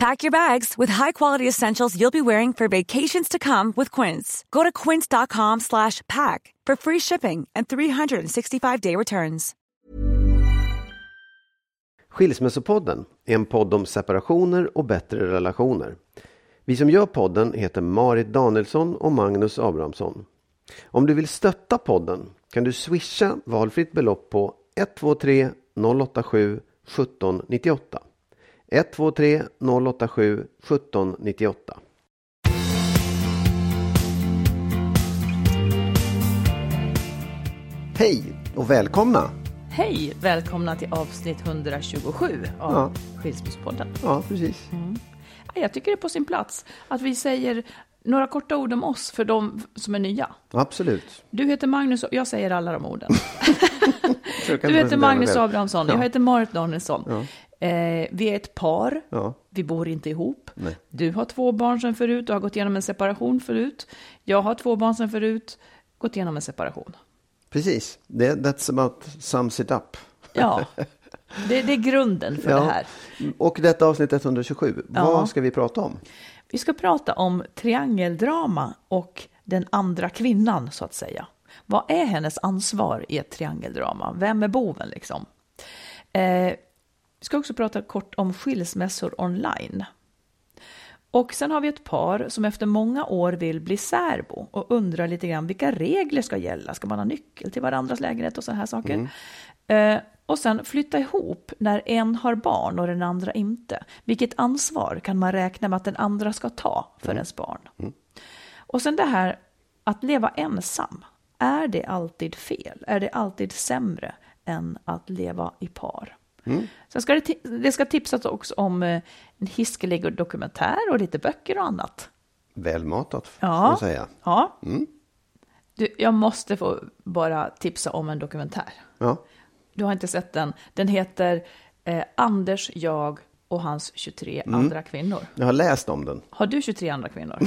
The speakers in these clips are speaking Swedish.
Pack your bags with high-quality essentials you'll be wearing for vacations to come with Quince. Go to quince.com slash pack for free shipping and 365-day returns. Skilsmässopodden är en podd om separationer och bättre relationer. Vi som gör podden heter Marit Danielsson och Magnus Abrahamsson. Om du vill stötta podden kan du swisha valfritt belopp på 123 087 1798. 123 087 1798. Hej och välkomna! Hej! Välkomna till avsnitt 127 av Ja. Skilsmässpodden. Ja, precis. Ja, Jag tycker det är på sin plats att vi säger några korta ord om oss för de som är nya. Absolut. Du heter Magnus, jag säger alla de orden. Du heter Magnus. Abrahamsson, Ja. jag heter Marit Danielsson. Eh, vi är ett par, Ja. vi bor inte ihop. Nej. Du har två barn sedan förut, du har gått igenom en separation förut. Jag har två barn sedan förut, gått igenom en separation. Precis. That's about sums it up. Ja, det, det är grunden för det här. Och detta avsnitt 127. Ja. Vad ska vi prata om? Vi ska prata om triangeldrama och den andra kvinnan, så att säga. Vad är hennes ansvar i ett triangeldrama? Vem är boven liksom? Eh, vi ska också prata kort om skilsmässor online. Och sen har vi ett par som efter många år vill bli särbo och undrar lite grann vilka regler ska gälla? Ska man ha nyckel till varandras lägenhet och sådana här saker? Eh, och sen flytta ihop när en har barn och den andra inte. Vilket ansvar kan man räkna med att den andra ska ta för ens barn? Och sen det här att leva ensam. Är det alltid fel? Är det alltid sämre än att leva i par? Sen ska det, det ska tipsas också om eh, en hiskelig dokumentär och lite böcker och annat. Välmatat, får Ja. man säga. Ja. Du, jag måste få bara tipsa om en dokumentär. Ja. Du har inte sett den. Den heter eh, Anders, jag och hans 23 andra kvinnor. Jag har läst om den. Har du 23 andra kvinnor?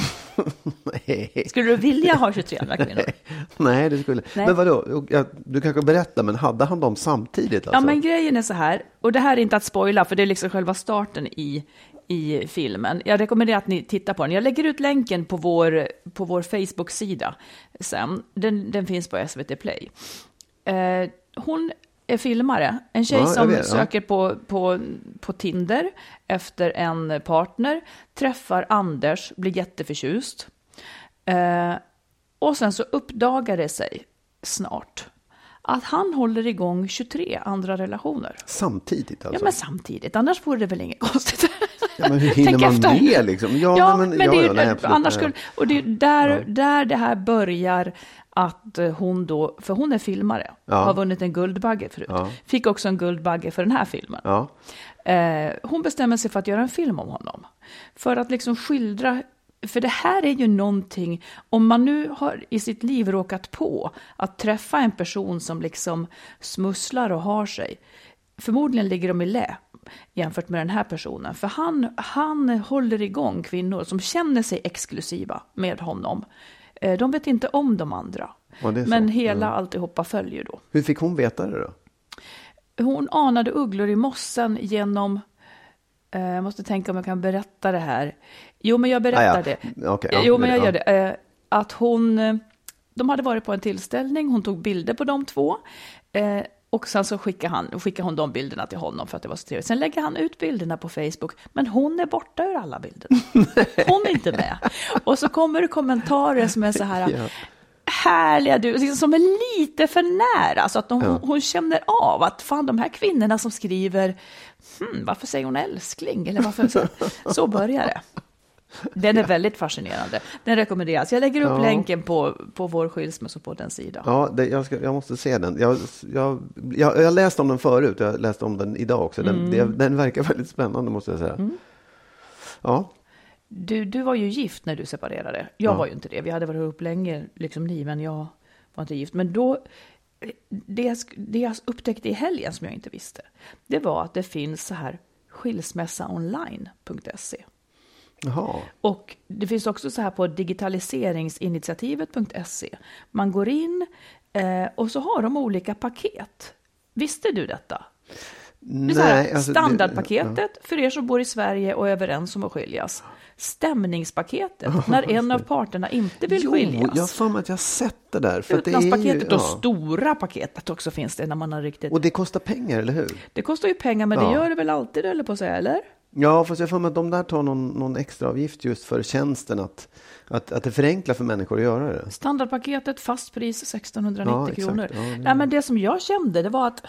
Nej, Skulle du vilja ha 23 andra kvinnor? Nej det skulle... Nej. Men vadå? Du kanske berättar, men hade han dem samtidigt? Alltså? Ja, men grejen är så här, och det här är inte att spoila, för det är liksom själva starten i, i filmen. Jag rekommenderar att ni tittar på den. Jag lägger ut länken på vår, på vår Facebook-sida sen. Den, den finns på SVT Play. Eh, hon är filmare, en tjej Ja, som vet, ja. söker på, på, på Tinder efter en partner, träffar Anders, blir jätteförtjust. Eh, och sen så uppdagar det sig snart att han håller igång 23 andra relationer. Samtidigt alltså? Ja, men samtidigt. Annars vore det väl inget konstigt. Ja, men hur hinner man efter. med liksom? Ja, Ja, men- men, ja, det är, ja, nej, absolut, annars nej. skulle, och det är där, där det här börjar att eh, hon då, för hon är filmare, Ja. har vunnit en Guldbagge förut. Ja. Fick också en Guldbagge för den här filmen. Ja. Eh, hon bestämmer sig för att göra en film om honom. För att liksom skildra, för det här är ju någonting, om man nu har i sitt liv råkat på att träffa en person som liksom smusslar och har sig. Förmodligen ligger de i lä jämfört med den här personen. För han, han håller igång kvinnor som känner sig exklusiva med honom. Eh, de vet inte om de andra. Ja. Men hela alltihopa följer då. Hur fick hon veta det då? Hon anade ugglor i mossen genom, eh, jag måste tänka om jag kan berätta det här. Jo, men jag berättar Ah, ja. det. Okej, ja, jo, men jag ja. gör det. Eh, att hon, eh, de hade varit på en tillställning, hon tog bilder på de två. Och sen så skickade, han, skickade hon de bilderna till honom för att det var så trevligt. Sen lägger han ut bilderna på Facebook, men hon är borta ur alla bilderna. Hon är inte med. Och så kommer det kommentarer som är så här, Ja. härliga du, liksom som är lite för nära. Så att de, Ja. hon känner av att fan de här kvinnorna som skriver, hmm, varför säger hon älskling? Eller varför, så, så börjar det. Den är väldigt fascinerande. Den rekommenderas. Jag lägger upp Ja. länken på, på vår skilsmässa på den sidan. Ja, det, jag, ska, jag måste se den. Jag, jag, jag, jag läste om den förut, jag läste om den idag också. Den, det, den verkar väldigt spännande måste jag säga. Ja, Du, du var ju gift när du separerade. Jag Ja. var ju inte det. Vi hade varit ihop länge, liksom ni, men jag var inte gift. Men då, det, jag det jag upptäckte i helgen som jag inte visste, det var att det finns så här skilsmässaonline.se. jaha. Och det finns också så här på digitaliseringsinitiativet.se. Man går in eh, och så har de olika paket. Visste du detta? Det här, alltså, det- standardpaketet för er som bor i Sverige och är överens om att skiljas. Stämningspaketet, när en av parterna inte vill Jo, skiljas. jag har för mig att jag sett det där. För att det ju, Utlandspaketet och ja. stora paketet också finns det när man har riktigt... Och det kostar pengar, eller hur? Det kostar ju pengar, men Ja. det gör det väl alltid, eller på att säga, eller? Ja, fast jag för mig att de där tar någon, någon extra avgift just för tjänsten. Att, att, att det förenklar för människor att göra det. Standardpaketet, fast pris 1690 Ja, kronor. Ja, det- Nej, men det som jag kände, det var att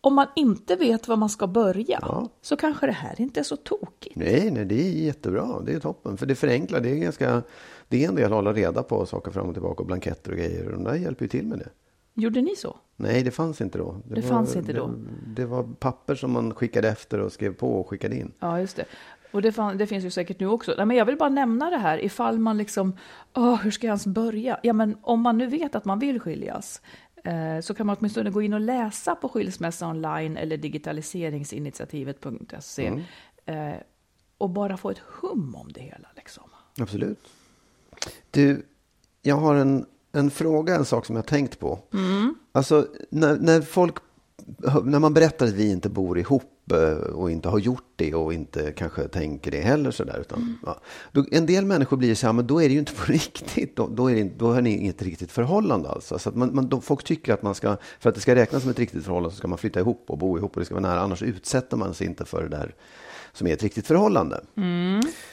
om man inte vet var man ska börja, Ja. så kanske det här inte är så tokigt. Nej, nej, det är jättebra. Det är toppen. För det förenklar. Det är ganska... Det är en del att hålla reda på saker fram och tillbaka och blanketter och grejer. Och de där hjälper ju till med det. Gjorde ni så? Nej, det fanns inte då. Det fanns inte då. Det, det var papper som man skickade efter och skrev på och skickade in. Ja, just det. Och det, fan, det finns ju säkert nu också. Nej, men jag vill bara nämna det här ifall man liksom, åh, hur ska jag ens börja? Ja, men om man nu vet att man vill skiljas, eh, så kan man åtminstone gå in och läsa på Skilsmässa online eller digitaliseringsinitiativet.se eh, och bara få ett hum om det hela. Liksom. Absolut. Du, jag har en, en fråga, en sak som jag tänkt på. Alltså, när, när folk, när man berättar att vi inte bor ihop eh, och inte har gjort det och inte kanske tänker det heller sådär. Utan, ja, då, en del människor blir så här, men då är det ju inte på riktigt. Då, då, är det, då har ni inget riktigt förhållande alltså. Så att man, man, då, folk tycker att man ska, för att det ska räknas som ett riktigt förhållande så ska man flytta ihop och bo ihop och det ska vara nära. Annars utsätter man sig inte för det där som är ett riktigt förhållande.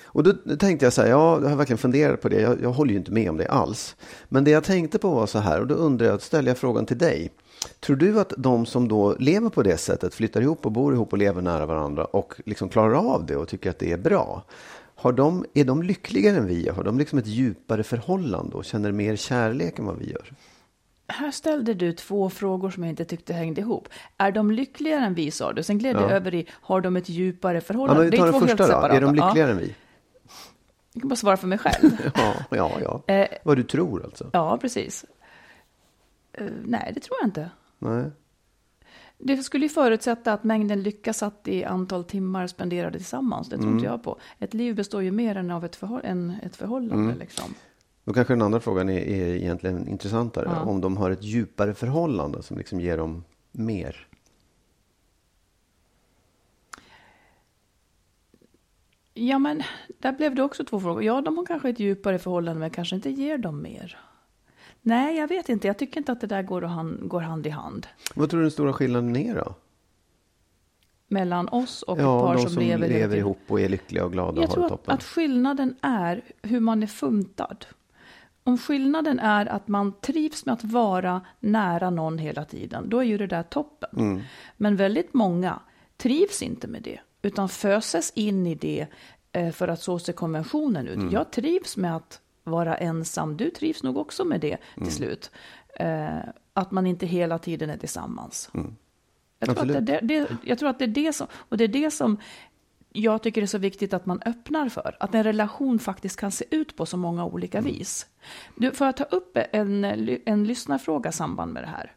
Och då tänkte jag så här, ja, jag har verkligen funderat på det. Jag, jag håller ju inte med om det alls. Men det jag tänkte på var så här, och då undrar jag, ställer jag frågan till dig. Tror du att de som då lever på det sättet, flyttar ihop och bor ihop och lever nära varandra och liksom klarar av det och tycker att det är bra. Har de, är de lyckligare än vi? Har de liksom ett djupare förhållande och känner mer kärlek än vad vi gör? Här ställde du två frågor som jag inte tyckte hängde ihop. Är de lyckligare än vi, sa du? Sen gled Ja. du över i, har de ett djupare Ja, förhållande? men vi tar är den första helt då. Är de Ja. lyckligare än vi? Jag kan bara svara för mig själv. Ja, ja, ja. Eh, Vad du tror alltså? Ja, precis. Eh, nej, det tror jag inte. Nej. Det skulle ju förutsätta att mängden lycka satt i antal timmar spenderade tillsammans. Det tror Mm. inte jag på. Ett liv består ju mer än av ett, förhåll- än ett förhållande. Mm. Liksom. Då kanske den andra frågan är, är egentligen intressantare. Ja. Om de har ett djupare förhållande som liksom ger dem mer. Ja, men där blev det också två frågor. Ja, de har kanske ett djupare förhållande, men kanske inte ger dem mer. Nej, jag vet inte. Jag tycker inte att det där går, och hand, går hand i hand. Vad tror du den stora skillnaden är då? Mellan oss och ett Ja, par de som, som lever, lever ihop och är lyckliga och glada Jag och har tror det toppen. att skillnaden är hur man är funtad. Om skillnaden är att man trivs med att vara nära någon hela tiden, då är ju det där toppen. Mm. Men väldigt många trivs inte med det, utan föses in i det eh, för att så ser konventionen Mm. ut. Jag trivs med att vara ensam, du trivs nog också med det Mm. till slut. Eh, att man inte hela tiden är tillsammans. Jag, tror Mm. Det, det, jag tror att det är det som, och det är det som jag tycker det är så viktigt att man öppnar för. Att en relation faktiskt kan se ut på så många olika Mm. vis. Du, får jag ta upp en, en lyssnarfråga i samband med det här?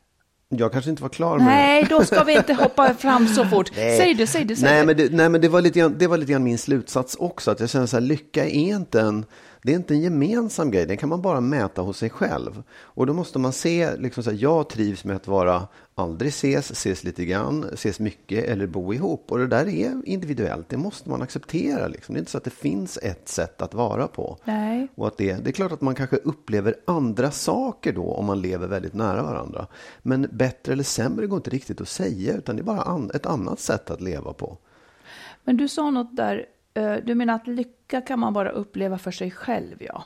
Jag kanske inte var klar med Nej, då ska vi inte hoppa fram så fort. Nej. Säg det, säg det, säg nej, det. men det. Nej, men det var lite grann, det var lite grann min slutsats också. Att jag känner så här, lycka är inte en... Det är inte en gemensam grej, det kan man bara mäta hos sig själv. Och då måste man se, liksom så här, jag trivs med att vara aldrig ses, ses lite grann, ses mycket eller bo ihop. Och det där är individuellt, det måste man acceptera. Liksom. Det är inte så att det finns ett sätt att vara på. Nej. Och att det, det är klart att man kanske upplever andra saker då om man lever väldigt nära varandra. Men bättre eller sämre går inte riktigt att säga, utan det är bara an, ett annat sätt att leva på. Men du sa något där, eh, du menar att lycka kan man bara uppleva för sig själv, ja?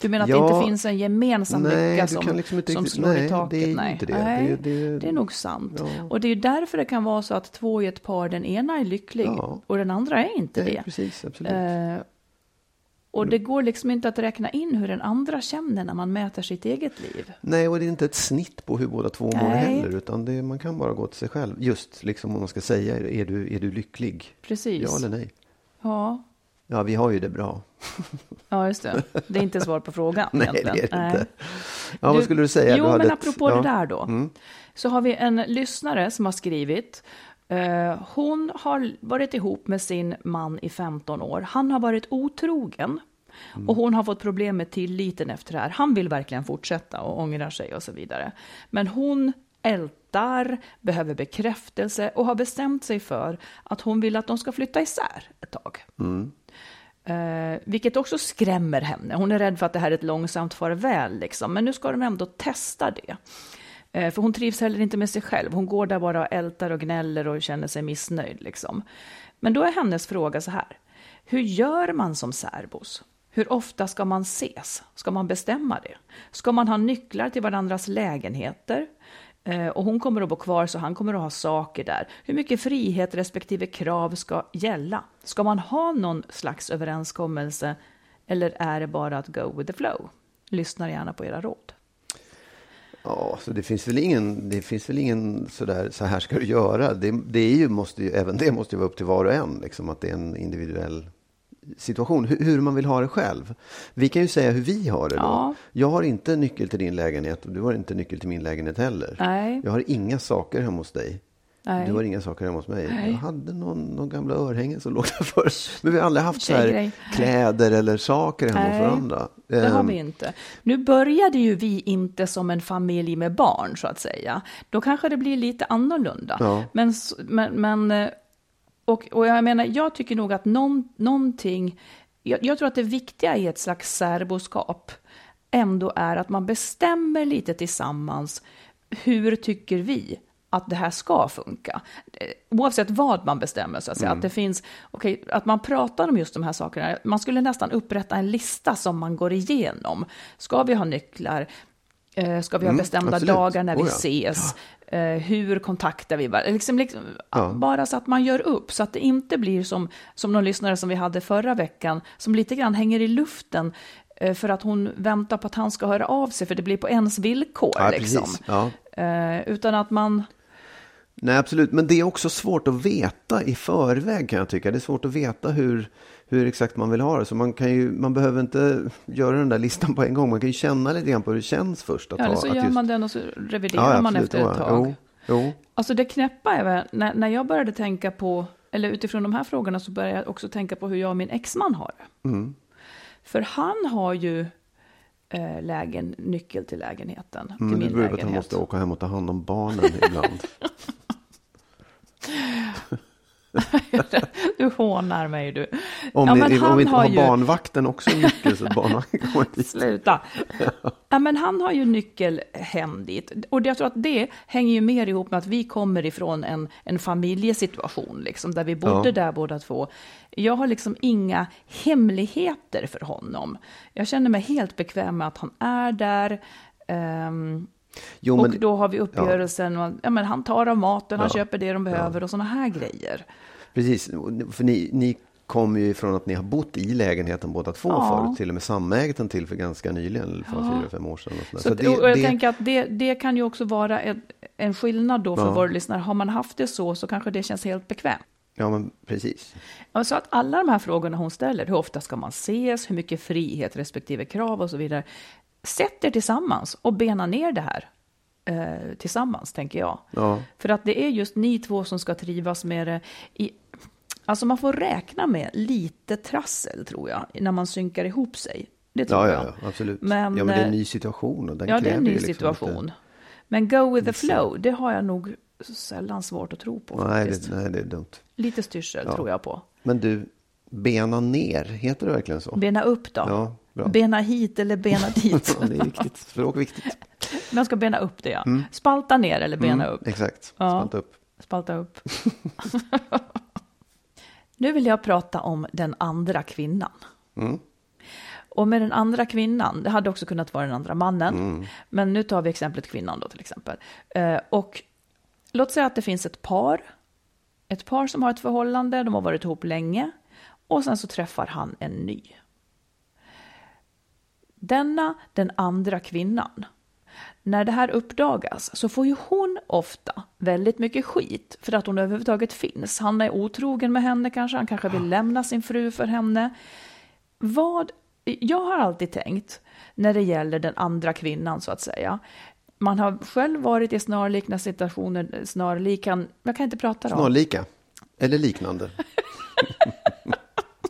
Du menar att Ja. det inte finns en gemensam Nej, lycka som, liksom inte som slår nej, i taket? det är nej, inte det. Nej, Det- det- det är nog sant. Ja. Och det är därför det kan vara så att två i ett par, den ena är lycklig Ja. och den andra är inte Nej, det. precis, absolut. Eh, och det går liksom inte att räkna in hur den andra känner när man mäter sitt eget liv. Nej, och det är inte ett snitt på hur båda två mår heller, utan det, man kan bara gå till sig själv. Just liksom om man ska säga, är du, är du lycklig? Precis. Ja eller nej? Ja, Ja, vi har ju det bra. ja just det. Det är inte svar på frågan Nej, det egentligen. är det inte. Ja, vad skulle du säga? Jo, du men ett- apropå ja. det där då. Mm. Så har vi en lyssnare som har skrivit. eh, hon har varit ihop med sin man i 15 år. Han har varit otrogen. Mm. Och hon har fått problem med tilliten efter det här. Han vill verkligen fortsätta och ångrar sig och så vidare. Men hon ältar, behöver bekräftelse och har bestämt sig för att hon vill att de ska flytta isär ett tag. Eh, vilket också skrämmer henne. Hon är rädd för att det här är ett långsamt farväl. Liksom. Men nu ska de ändå testa det. Eh, för hon trivs heller inte med sig själv. Hon går där bara och ältar och gnäller och känner sig missnöjd. Liksom. Men då är hennes fråga så här. Hur gör man som särbos? Hur ofta ska man ses? Ska man bestämma det? Ska man ha nycklar till varandras lägenheter? Eh, och hon kommer att bo kvar så han kommer att ha saker där. Hur mycket frihet respektive krav ska gälla? Ska man ha någon slags överenskommelse eller är det bara att go with the flow? Lyssna gärna på era råd. Ja, så det finns väl ingen, det finns väl ingen sådär, så här ska du göra. Det, det är ju, måste ju, även det måste ju vara upp till var och en, liksom, att det är en individuell situation, hur, man vill ha det själv. Vi kan ju säga hur vi har det då. Ja. Jag har inte nyckel till din lägenhet och du har inte nyckel till min lägenhet heller. Nej. Jag har inga saker hemma hos dig. Nej. Du har inga saker hemma hos mig. Nej. Jag hade någon, någon gamla örhängen som låg där förr. Men vi har aldrig haft så här kläder eller saker hemma hos Nej, varandra. Det har Ehm, vi inte. Nu började ju vi inte som en familj med barn, så att säga. Då kanske det blir lite annorlunda. Ja. Men, men, men eh, och, och jag menar, jag tycker nog att någon, någonting, jag, jag tror att det viktiga i ett slags särboskap ändå är att man bestämmer lite tillsammans, hur tycker vi att det här ska funka? Oavsett vad man bestämmer, så att säga. Att det finns, okej, att man pratar om just de här sakerna. Man skulle nästan upprätta en lista som man går igenom. Ska vi ha nycklar? Eh, Ska vi ha Mm, bestämda absolut. dagar när vi Oh ja. ses? Eh, hur kontaktar vi varandra? Liksom, liksom, Ja. Bara så att man gör upp, så att det inte blir som, som någon lyssnare som vi hade förra veckan, som lite grann hänger i luften eh, för att hon väntar på att han ska höra av sig, för det blir på ens villkor. Ja, liksom. Ja. Eh, utan att man... Nej, absolut. Men det är också svårt att veta i förväg kan jag tycka. Det är svårt att veta hur, hur exakt man vill ha det. Så man, kan ju, man behöver inte göra den där listan på en gång. Man kan ju känna lite grann på hur det känns först. Att Ja, ha, eller så att gör just- man den och så reviderar Ja, man absolut. efter ett Ja, tag. Jo, jo. Alltså det knäppa är väl, när, när jag började tänka på, eller utifrån de här frågorna så började jag också tänka på hur jag och min exman har det. Mm. För han har ju eh, lägen, nyckel till lägenheten, till Men det min beror på att han måste åka hem och ta hand om barnen ibland. Du hånar mig du. Om, Ja, ni, om vi inte har har ju- barnvakten också nyckel så barnvakten kommer dit. Sluta! Ja, men han har ju nyckel hem dit. Och jag tror att det hänger ju mer ihop med att vi kommer ifrån en, en familjesituation, liksom, där vi bodde Ja. där båda två. Jag har liksom inga hemligheter för honom. Jag känner mig helt bekväm med att han är där. ehm, Jo, och men, då har vi uppgörelsen, och, ja, men han tar av maten, han Ja. köper det de behöver och sådana här grejer. precis, för ni, ni kommer ju ifrån att ni har bott i lägenheten båda två Ja. förut. Till och med samägt den till för ganska nyligen, för fyra, fem år sedan. Och. Så, så det, och jag det, tänker att det, det kan ju också vara en, en skillnad då för Ja. våra lyssnare. Har man haft det så, så kanske det känns helt bekvämt. ja, men precis. Ja, Så att alla de här frågorna hon ställer, hur ofta ska man ses, hur mycket frihet respektive krav och så vidare. Sätt er tillsammans och bena ner det här eh, tillsammans, tänker jag. Ja. För att det är just ni två som ska trivas med det. I, alltså man får räkna med lite trassel, tror jag, när man synkar ihop sig. Det tror Ja, jag. ja, absolut. Men, ja, men det är en eh, ny situation och den Ja, det är en ny liksom situation. Inte... Men go with the flow, det har jag nog sällan svårt att tro på Nej, det, nej, det är dumt. Lite styrsel Ja. tror jag på. Men du, bena ner, heter det verkligen så? Bena upp då. Ja, bra. Bena hit eller bena dit. Det är viktigt. Språk viktigt. Man ska bena upp det ja. Spalta ner eller bena upp. Exakt. Ja. Spalta upp. Spalta upp. nu vill jag prata om den andra kvinnan. Mm. Och med den andra kvinnan, det hade också kunnat vara den andra mannen, Mm. men nu tar vi exemplet kvinnan då till exempel. Eh, och låt säga att det finns ett par, ett par som har ett förhållande, de har varit ihop länge och sen så träffar han en ny. Denna, den andra kvinnan, när det här uppdagas så får ju hon ofta väldigt mycket skit för att hon överhuvudtaget finns. Han är otrogen med henne kanske, han kanske vill lämna sin fru för henne. Vad, jag har alltid tänkt när det gäller den andra kvinnan så att säga. Man har själv varit i snarliknande situationer, snarlikan, jag kan inte prata om. Snarlika. Eller liknande.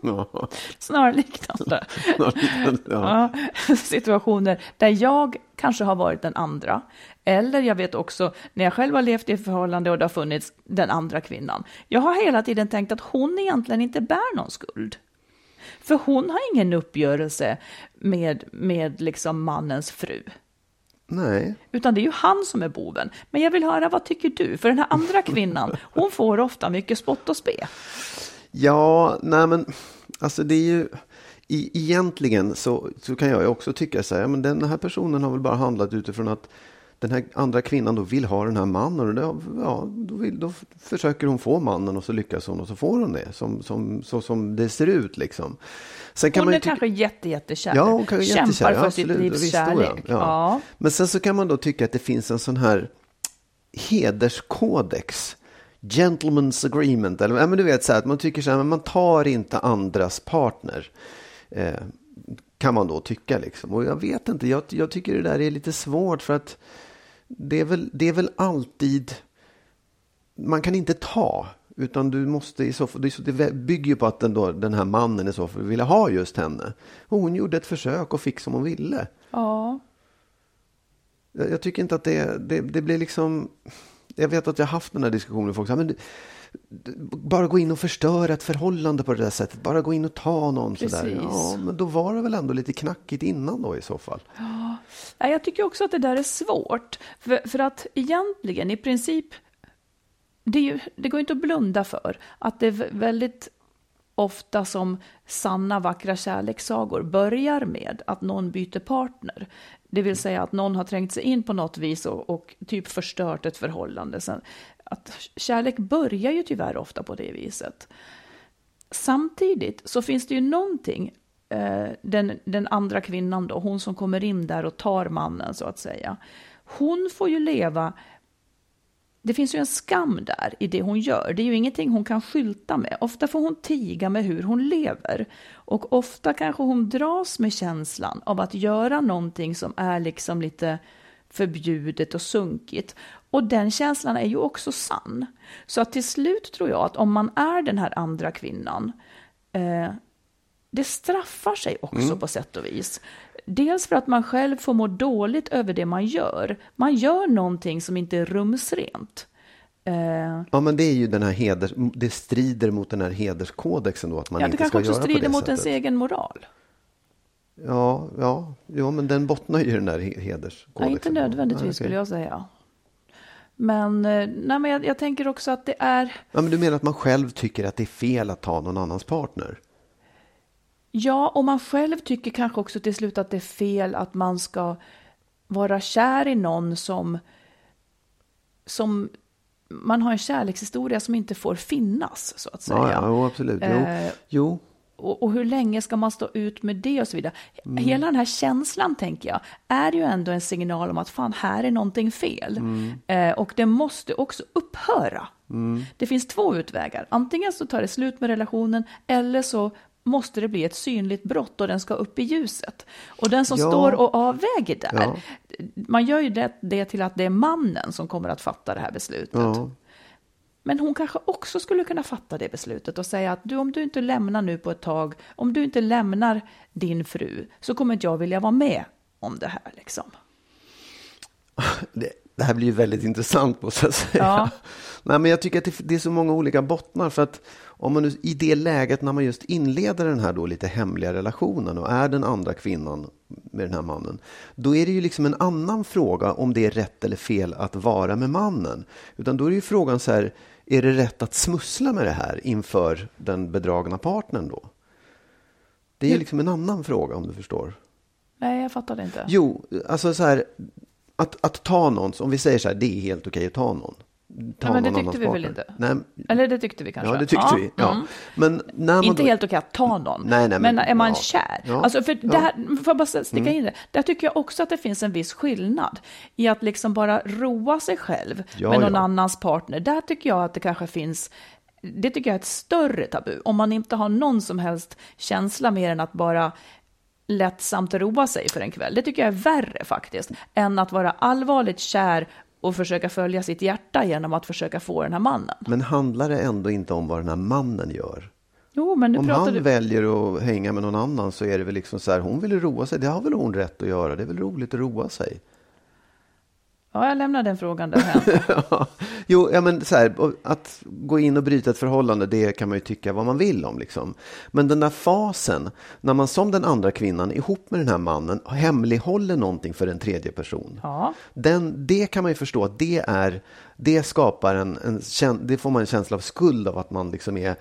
ja, Snarliknande. snarliknande. Ja. Ja, situationer där jag kanske har varit den andra. Eller jag vet också när jag själv har levt i förhållande och det har funnits den andra kvinnan. Jag har hela tiden tänkt att hon egentligen inte bär någon skuld. För hon har ingen uppgörelse med, med liksom mannens fru. Nej. Utan det är ju han som är boven. Men jag vill höra, vad tycker du? För den här andra kvinnan, hon får ofta mycket spott och spe. Ja, nej men alltså det är ju i, egentligen så, så kan jag ju också tycka så här, men den här personen har väl bara handlat utifrån att den här andra kvinnan då vill ha den här mannen och det, ja, då, vill, då försöker hon få mannen och så lyckas hon och så får hon det som, som, så som det ser ut liksom. Sen kan Hon man är kanske jätte, jättekär. Ja, hon kanske Kämpar jättekär. för Ja, sitt livs då, kärlek. Ja. Ja. Men sen så kan man då tycka att det finns en sån här hederskodex. Gentleman's agreement. Eller, ja, men du vet så här, att man tycker så här, men man tar inte andras partner. Eh, kan man då tycka liksom. Och jag vet inte, jag, jag tycker det där är lite svårt för att det är väl, det är väl alltid, man kan inte ta. Utan du måste i så fall, det är så- det bygger ju på att den, då, den här mannen i så fall ville ha just henne. Och hon gjorde ett försök och fick som hon ville. ja. Jag, jag tycker inte att det, det, det blir liksom... Jag vet att jag har haft den här diskussionen med folk. Så här, men du, bara gå in och förstöra ett förhållande på det där sättet. Bara gå in och ta någon sådär. Precis. Ja, men då var det väl ändå lite knackigt innan då i så fall. Nej, Jag tycker också att det där är svårt. För, för att egentligen, i princip, det, ju, det går inte att blunda för att det är vä- väldigt ofta som sanna vackra kärlekssagor börjar med att någon byter partner. Det vill säga att någon har trängt sig in på något vis och, och typ förstört ett förhållande. Sen, att kärlek börjar ju tyvärr ofta på det viset. Samtidigt så finns det ju någonting, eh, den, den andra kvinnan då, hon som kommer in där och tar mannen så att säga. Hon får ju leva, det finns ju en skam där i det hon gör. Det är ju ingenting hon kan skylta med. Ofta får hon tiga med hur hon lever. Och ofta kanske hon dras med känslan av att göra någonting som är liksom lite förbjudet och sunkigt. Och den känslan är ju också sann. Så att till slut tror jag att om man är den här andra kvinnan, eh, det straffar sig också på sätt och vis. Dels för att man själv får må dåligt över det man gör. Man gör någonting som inte är rumsrent. Eh, Ja, men det är ju den här heders... Det strider mot den här hederskodexen då. Att man ja, det inte kanske ska också göra på strider det mot ens sättet. egen moral. Ja, ja, ja, men den bottnar ju i den där he- hederskodexen. Nej, inte nödvändigtvis Nej, okej. skulle jag säga. Men, eh, nej, men jag, jag tänker också att det är... Ja, men du menar att man själv tycker att det är fel att ta någon annans partner? Ja, och man själv tycker kanske också till slut att det är fel att man ska vara kär i någon som, som man har en kärlekshistoria som inte får finnas, så att säga. Ja, ja absolut. Jo, Eh, jo. Och, och hur länge ska man stå ut med det och så vidare. Mm. Hela den här känslan, tänker jag, är ju ändå en signal om att fan, här är någonting fel. Mm. Eh, och det måste också upphöra. Det finns två utvägar. Antingen så tar det slut med relationen eller så måste det bli ett synligt brott och den ska upp i ljuset. Och den som Ja. står och avväger där, Ja. man gör ju det, det till att det är mannen som kommer att fatta det här beslutet. Ja. Men hon kanske också skulle kunna fatta det beslutet och säga att du, om du inte lämnar nu på ett tag, om du inte lämnar din fru, så kommer inte jag vilja vara med om det här. Liksom. Det, det här blir ju väldigt intressant måste jag säga. Ja. Nej, men jag tycker att det, det, är så många olika bottnar. För att om man nu, i det läget när man just inleder den här då lite hemliga relationen och är den andra kvinnan med den här mannen. Då är det ju liksom en annan fråga om det är rätt eller fel att vara med mannen. Utan då är det ju frågan så här, är det rätt att smussla med det här inför den bedragna partnern då? Det är ju liksom en annan fråga om du förstår. Nej, jag fattar det inte. Jo, alltså så här, att, att ta någon, om vi säger så här, det är helt okej att ta någon. Ta ja, men det tyckte vi väl inte? Nej. Eller det tyckte vi kanske? Ja, det tyckte ja. vi. Ja. Mm. Men när man inte då... helt okej att ta någon. Nej, nej, men, men är man ja. kär? Ja. Alltså, för det här, får jag bara sticka mm. in det? Där tycker jag också att det finns en viss skillnad i att liksom bara roa sig själv med någon annans partner. Där tycker jag att det kanske finns det tycker jag är ett större tabu. Om man inte har någon som helst känsla mer än att bara lättsamt roa sig för en kväll. Det tycker jag är värre faktiskt, än att vara allvarligt kär och försöka följa sitt hjärta genom att försöka få den här mannen. Men handlar det ändå inte om vad den här mannen gör? Jo, men om han du... väljer att hänga med någon annan så är det väl liksom så här, hon vill roa sig, det har väl hon rätt att göra, det är väl roligt att roa sig. Ja, jag lämnar den frågan därhän. jo, ja, men så här, att gå in och bryta ett förhållande, det kan man ju tycka vad man vill om. Liksom. Men den där fasen, när man som den andra kvinnan ihop med den här mannen hemlighåller någonting för en tredje person. Ja. Den, det kan man ju förstå att det är, det skapar en, en, det får man en känsla av skuld av att man liksom är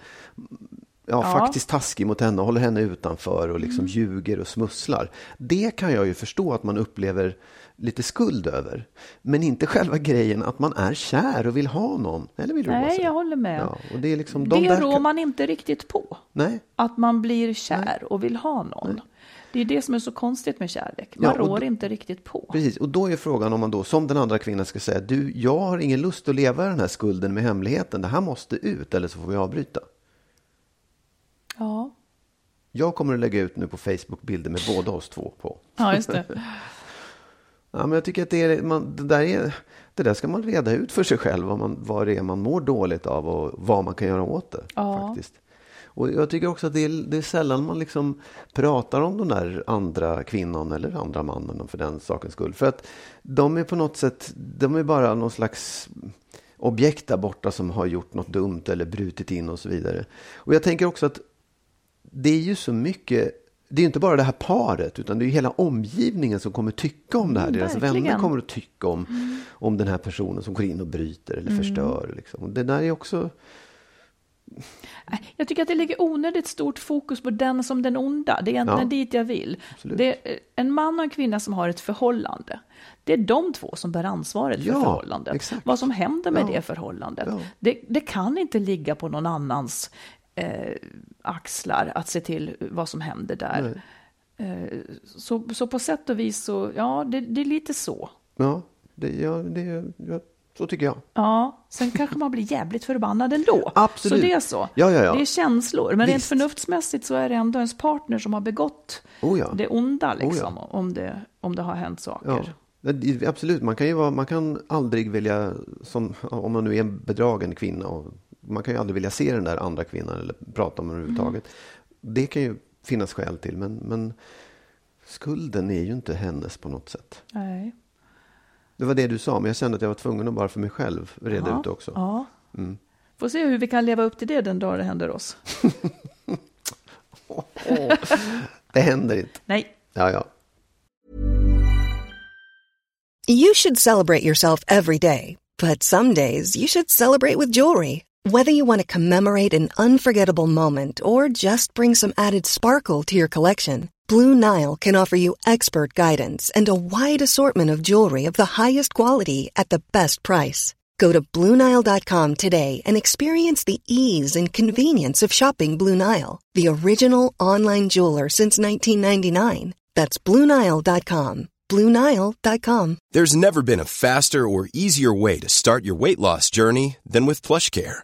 ja, ja. faktiskt taskig mot henne håller henne utanför och liksom mm. ljuger och smusslar. Det kan jag ju förstå att man upplever lite skuld över. Men inte själva grejen att man är kär och vill ha någon. Eller vill Nej, jag håller med. Ja, och det är liksom de det rår man inte riktigt på. Nej. Att man blir kär Nej. och vill ha någon. Nej. Det är det som är så konstigt med kärlek. Man ja, rår då, inte riktigt på. Precis, och då är frågan om man då som den andra kvinnan ska säga du, jag har ingen lust att leva den här skulden med hemligheten. Det här måste ut eller så får vi avbryta. Ja. Jag kommer att lägga ut nu på Facebook bilder med båda oss två på. Ja, just det. Ja, men jag tycker att det, är, man, det, där är, det där ska man reda ut för sig själv, vad, man, vad det är man mår dåligt av och vad man kan göra åt det. Ja. faktiskt. Och jag tycker också att det är, det är sällan man liksom pratar om den där andra kvinnan eller andra mannen för den sakens skull. För att de är på något sätt, de är bara någon slags objekt där borta som har gjort något dumt eller brutit in och så vidare. Och jag tänker också att det är ju så mycket det är inte bara det här paret, utan det är hela omgivningen som kommer tycka om det här. Mm, Deras verkligen. vänner kommer att tycka om, mm. om den här personen som går in och bryter eller mm. förstör. Liksom. Det där är också... Jag tycker att det ligger onödigt stort fokus på den som den onda. Det är egentligen ja, dit jag vill. Det är en man och en kvinna som har ett förhållande. Det är de två som bär ansvaret för ja, förhållandet. Exakt. Vad som händer med ja. det förhållandet. Det, det, kan inte ligga på någon annans eh, axlar att se till vad som händer där. Eh, så, så på sätt och vis så, ja, det, det är lite så. Ja, det, ja, det, ja, så tycker jag. Ja, sen kanske man blir jävligt förbannad ändå. Absolut. Så det är så. Ja, ja, ja. Det är känslor, men Visst. rent förnuftsmässigt så är det ändå ens partner som har begått oh ja. det onda, liksom, oh ja. om, det, om det har hänt saker. Absolut, man kan ju vara, man kan aldrig vilja, som, om man nu är en bedragen kvinna och man kan ju aldrig vilja se den där andra kvinnan eller prata om den överhuvudtaget. Mm. Det kan ju finnas skäl till, men, men skulden är ju inte hennes på något sätt. Nej. Det var det du sa, men jag kände att jag var tvungen att bara för mig själv reda ja, ut det också. Ja. Mm. Får se hur vi kan leva upp till det den dag det händer oss. oh, det händer inte. Nej. Ja, ja. You should celebrate yourself every day, but some days you should celebrate with jewelry. Whether you want to commemorate an unforgettable moment or just bring some added sparkle to your collection, Blue Nile can offer you expert guidance and a wide assortment of jewelry of the highest quality at the best price. Go to BlueNile.com today and experience the ease and convenience of shopping Blue Nile, the original online jeweler since 1999. That's BlueNile.com. BlueNile.com. There's never been a faster or easier way to start your weight loss journey than with PlushCare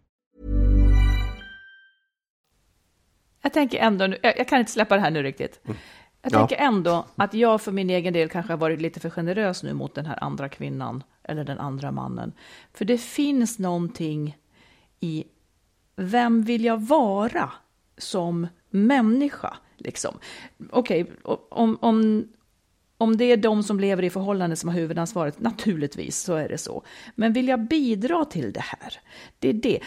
Jag tänker ändå, nu- jag, jag kan inte släppa det här nu riktigt. Jag Ja. tänker ändå att jag för min egen del kanske har varit lite för generös nu mot den här andra kvinnan eller den andra mannen. För det finns någonting i vem vill jag vara som människa? Liksom. Okej, om, om, om det är de som lever i förhållanden som har huvudansvaret, naturligtvis så är det så. Men vill jag bidra till det här? Det är det.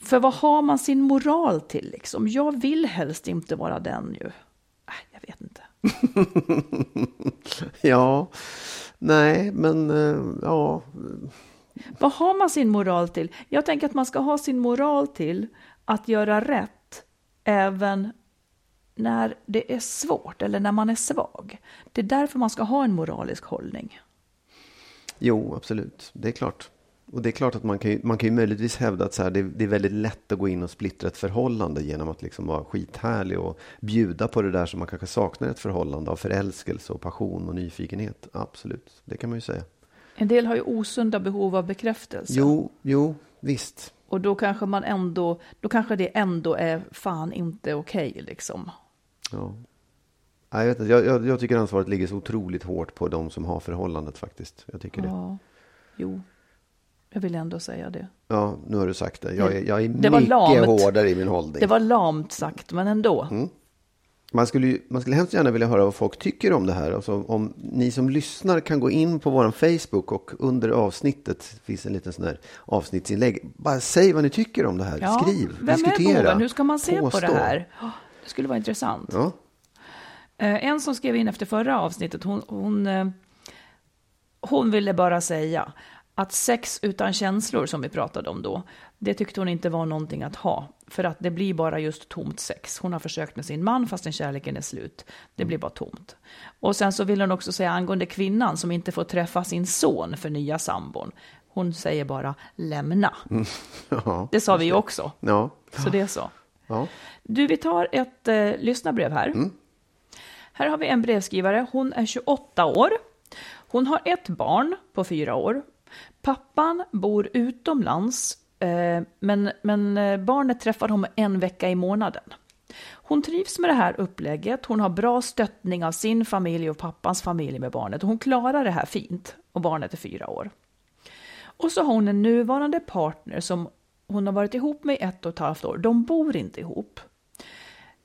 För vad har man sin moral till liksom? Jag vill helst inte vara den ju. Äh, jag vet inte. Ja, nej, men eh, ja, Vad har man sin moral till? Jag tänker att man ska ha sin moral till att göra rätt även när det är svårt eller när man är svag. Det är därför man ska ha en moralisk hållning. jo, absolut. Det är klart. Och det är klart att man kan ju, man kan ju möjligtvis hävda att så här, det, det är väldigt lätt att gå in och splittra ett förhållande genom att liksom vara skithärlig och bjuda på det där som man kanske saknar ett förhållande av förälskelse och passion och nyfikenhet. Absolut, det kan man ju säga. En del har ju osunda behov av bekräftelse. Jo, jo, visst. Och då kanske man ändå, då kanske det ändå är fan inte okej liksom. Ja. Jag, vet inte, jag, jag, jag tycker ansvaret ligger så otroligt hårt på de som har förhållandet faktiskt. Jag tycker det. Ja, jo. Jag vill ändå säga det. Ja, nu har du sagt det. Jag är, jag är Det mycket lamt. hårdare i min hållning. Det var lamt sagt, men ändå. Mm. Man skulle, man skulle hemskt gärna vilja höra vad folk tycker om det här. Alltså, om ni som lyssnar kan gå in på vår Facebook och under avsnittet finns en liten sån här avsnittsinlägg. Bara säg vad ni tycker om det här. Ja, Skriv, vem diskutera. är boven? Hur ska man se påstå. på det här? Det skulle vara intressant. Ja, Eh, En som skrev in efter förra avsnittet, hon, hon, eh, hon ville bara säga att sex utan känslor som vi pratade om då, det tyckte hon inte var någonting att ha. För att det blir bara just tomt sex. Hon har försökt med sin man fastän kärleken är slut. Det blir bara tomt. Och sen så vill hon också säga angående kvinnan som inte får träffa sin son för nya sambon. Hon säger bara lämna. ja, Det sa vi ju också. ja, Så det är så. ja. Du, vi tar ett eh, lyssnarbrev här. Här har vi en brevskrivare. Hon är 28 år. Hon har ett barn på fyra år. Pappan bor utomlands, eh, men, men eh, barnet träffar hon en vecka i månaden. Hon trivs med det här upplägget. Hon har bra stöttning av sin familj och pappans familj med barnet. Hon klarar det här fint och barnet är fyra år. Och så har hon en nuvarande partner som hon har varit ihop med i ett och ett halvt år. De bor inte ihop.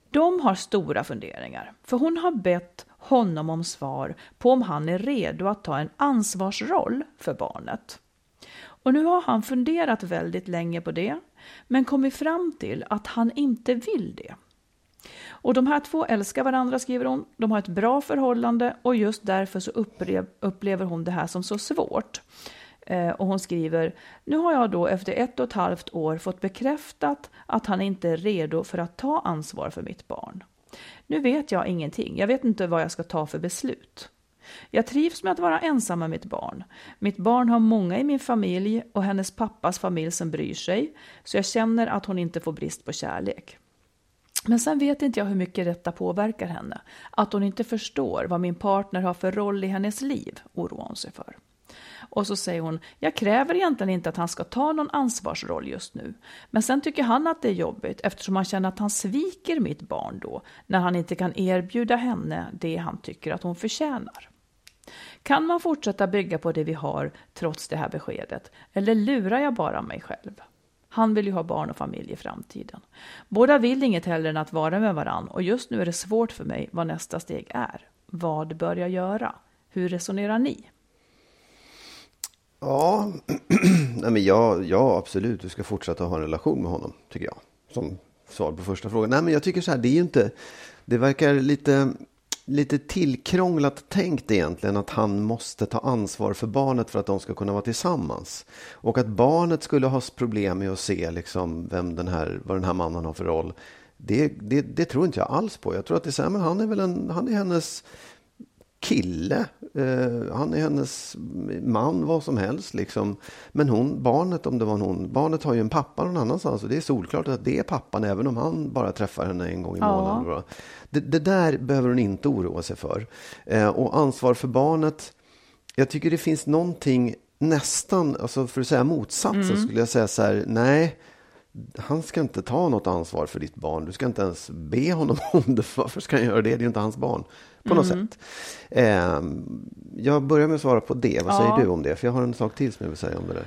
De har stora funderingar, för hon har bett honom om svar på om han är redo att ta en ansvarsroll för barnet. Och nu har han funderat väldigt länge på det, men kommit fram till att han inte vill det. Och de här två älskar varandra, skriver hon. De har ett bra förhållande och just därför så upplev, upplever hon det här som så svårt. Eh, och hon skriver, nu har jag då efter ett och ett halvt år fått bekräftat att han inte är redo för att ta ansvar för mitt barn. Nu vet jag ingenting, jag vet inte vad jag ska ta för beslut. Jag trivs med att vara ensam med mitt barn. Mitt barn har många i min familj och hennes pappas familj som bryr sig, så jag känner att hon inte får brist på kärlek. Men sen vet inte jag hur mycket detta påverkar henne. Att hon inte förstår vad min partner har för roll i hennes liv, oroar hon sig för. Och så säger hon, jag kräver egentligen inte att han ska ta någon ansvarsroll just nu. Men sen tycker han att det är jobbigt eftersom han känner att han sviker mitt barn då, när han inte kan erbjuda henne det han tycker att hon förtjänar. Kan man fortsätta bygga på det vi har trots det här beskedet? Eller lurar jag bara mig själv? Han vill ju ha barn och familj i framtiden. Båda vill inget hellre än att vara med varann och just nu är det svårt för mig vad nästa steg är. Vad bör jag göra? Hur resonerar ni? Ja, Nej, men ja, ja, absolut. Du ska fortsätta ha en relation med honom, tycker jag. som svar på första frågan. Nej, men jag tycker så här, det är ju inte, det verkar lite, lite tillkrånglat tänkt egentligen att han måste ta ansvar för barnet för att de ska kunna vara tillsammans. Och att barnet skulle ha problem med att se liksom vem den här, vad den här mannen har för roll. Det, det, det tror inte jag alls på. Jag tror att det är så här, men han är väl en, han är hennes kille. Eh, han är hennes man, vad som helst. Liksom. Men hon, barnet, om det var hon, barnet har ju en pappa någon annanstans. Och det är solklart att det är pappan, även om han bara träffar henne en gång i Ja. månaden. Det, det där behöver hon inte oroa sig för. Eh, och ansvar för barnet. Jag tycker det finns någonting nästan, alltså för att säga motsatsen, skulle jag säga så här, nej. Han ska inte ta något ansvar för ditt barn. Du ska inte ens be honom om det. Varför ska han göra det? Det är ju inte hans barn. På något sätt. Eh, jag börjar med att svara på det. Vad Ja. säger du om det? För jag har en sak till som jag vill säga om det där.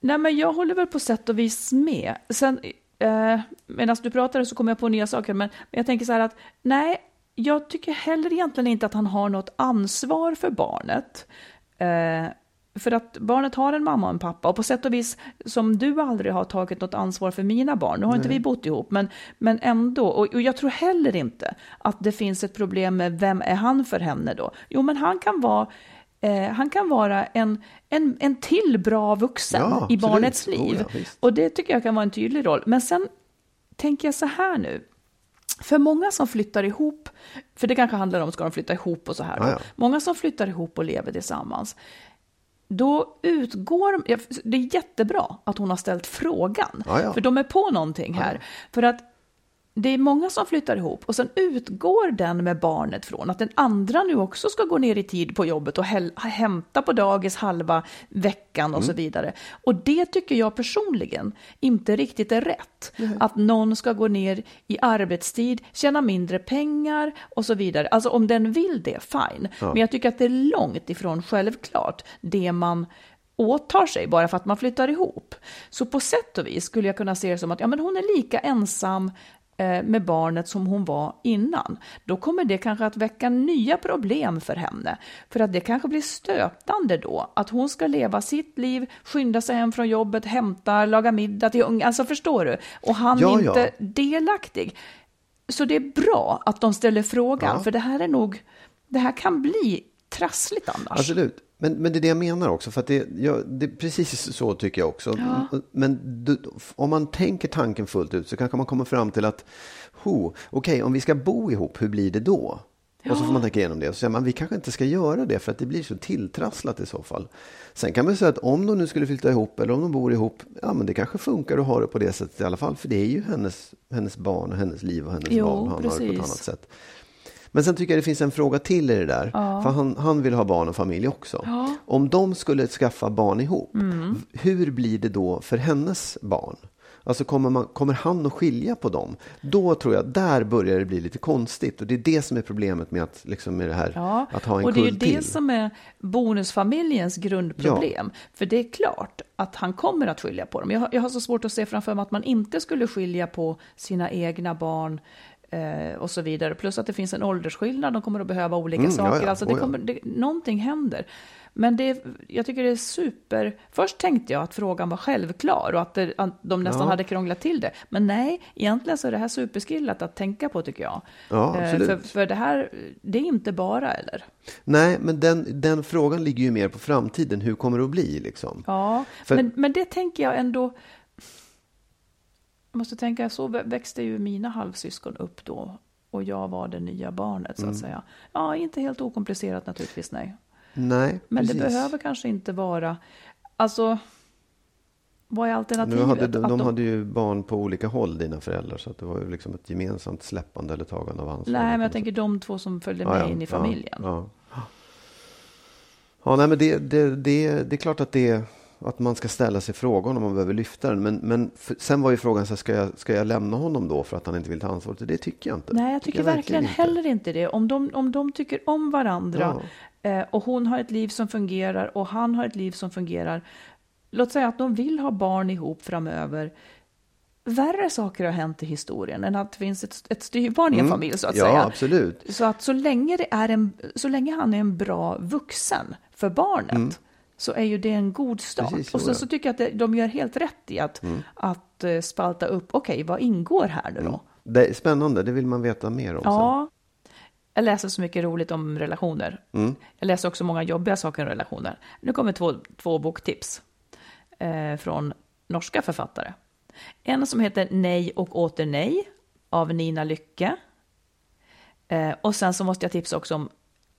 Nej, men jag håller väl på sätt och vis med. Sen, eh, medan du pratade så kom jag på nya saker, men, men jag tänker så här att nej, jag tycker heller egentligen inte att han har något ansvar för barnet. Eh, för att barnet har en mamma och en pappa och på sätt och vis som du aldrig har tagit något ansvar för mina barn. Nu har inte vi bott ihop, men, men ändå. Och, och jag tror heller inte att det finns ett problem med vem är han för henne då? Jo, men han kan vara Eh, han kan vara en, en, en till bra vuxen Ja, i barnets Oh, liv. ja, visst. och det tycker jag kan vara en tydlig roll. Men sen tänker jag så här nu. För många som flyttar ihop, för det kanske handlar om ska de flytta ihop och så här. Ja, ja. Många som flyttar ihop och lever tillsammans. Då utgår, ja, det är jättebra att hon har ställt frågan. Ja, ja. För de är på någonting här. För att det är många som flyttar ihop och sen utgår den med barnet från att den andra nu också ska gå ner i tid på jobbet och hämta på dagis halva veckan och så vidare. Och det tycker jag personligen inte riktigt är rätt. Att någon ska gå ner i arbetstid, tjäna mindre pengar och så vidare. Alltså om den vill det, fine. Men jag tycker att det är långt ifrån självklart det man åtar sig bara för att man flyttar ihop. Så på sätt och vis skulle jag kunna se det som att ja, men hon är lika ensam med barnet som hon var innan. Då kommer det kanske att väcka nya problem för henne. För att det kanske blir stötande då att hon ska leva sitt liv, skynda sig hem från jobbet, hämta, laga middag till unga. Alltså förstår du? Och han Ja, är ja. inte delaktig. Så det är bra att de ställer frågan, Ja. för det här är nog, det här kan bli trassligt annars. Absolut. Men, men det är det jag menar också. För att det, ja, det, precis så tycker jag också. Men du, om man tänker tanken fullt ut så kanske man kommer fram till att okej, om vi ska bo ihop, hur blir det då? Och så får man tänka igenom det. Och så säger man, vi kanske inte ska göra det för att det blir så tilltrasslat i så fall. Sen kan man säga att om de nu skulle flytta ihop eller om de bor ihop, ja men det kanske funkar att ha det på det sättet i alla fall. För det är ju hennes, hennes barn och hennes liv och hennes Jo, barn. Han har det på ett annat sätt. Men sen tycker jag det finns en fråga till i det där. För han, han vill ha barn och familj också. Om de skulle skaffa barn ihop, Mm. hur blir det då för hennes barn? Alltså kommer, man, kommer han att skilja på dem? Då tror jag, där börjar det bli lite konstigt. Och det är det som är problemet med, att, liksom med det här, Ja, att ha en och det är ju kull det till. som är bonusfamiljens grundproblem. För det är klart att han kommer att skilja på dem. Jag, jag har så svårt att se framför mig att man inte skulle skilja på sina egna barn eh, och så vidare. Plus att det finns en åldersskillnad, de kommer att behöva olika Mm, ja, saker. ja. Alltså det Oh, ja. kommer, det, någonting händer. Men det, jag tycker det är super... Först tänkte jag att frågan var självklar och att, det, att de nästan Ja. hade krånglat till det. Men nej, egentligen så är det här superskillat att tänka på tycker jag. Ja, Eh, absolut. För, för det här, det är inte bara eller? Nej, men den, den frågan ligger ju mer på framtiden. Hur kommer det att bli? Liksom? Ja, För- men, men det tänker jag ändå... Måste tänka, så vä- växte ju mina halvsyskon upp då. Och jag var det nya barnet, så Mm. att säga. Ja, inte helt okomplicerat naturligtvis, nej. Nej, Men precis. det behöver kanske inte vara... Alltså, vad är Nu alternativet? hade, de, Att de hade ju barn på olika håll, dina föräldrar. Så att det var ju liksom ett gemensamt släppande eller tagande av ansvar. Nej, men jag tänker de två som följde Ja, med ja, in i ja, familjen. Ja, ja. nej, men det, det, det, det är klart att, det, att man ska ställa sig frågan om man behöver lyfta den. Men, men för, sen var ju frågan, så här, ska, jag, ska jag lämna honom då för att han inte vill ta ansvaret? Det tycker jag inte. Nej, jag tycker verkligen inte. heller inte det. Om de, om de tycker om varandra eh, och hon har ett liv som fungerar och han har ett liv som fungerar. Låt säga att de vill ha barn ihop framöver. Värre saker har hänt i historien än att det finns ett, ett styvbarn i en familj så att Mm. ja, säga. absolut. Så att så länge, det är en, så länge han är en bra vuxen för barnet så är ju det en god start. Mm. Precis så, och sen ja. så tycker jag att det, de gör helt rätt i att, att att eh, spalta upp, okej, vad ingår här nu då? Det är spännande, det vill man veta mer om sen. Ja, jag läser så mycket roligt om relationer. Mm. Jag läser också många jobbiga saker om relationer. Nu kommer två, två boktips eh, från norska författare. En som heter Nej och åter nej av Nina Lycke. Eh, och sen så måste jag tipsa också om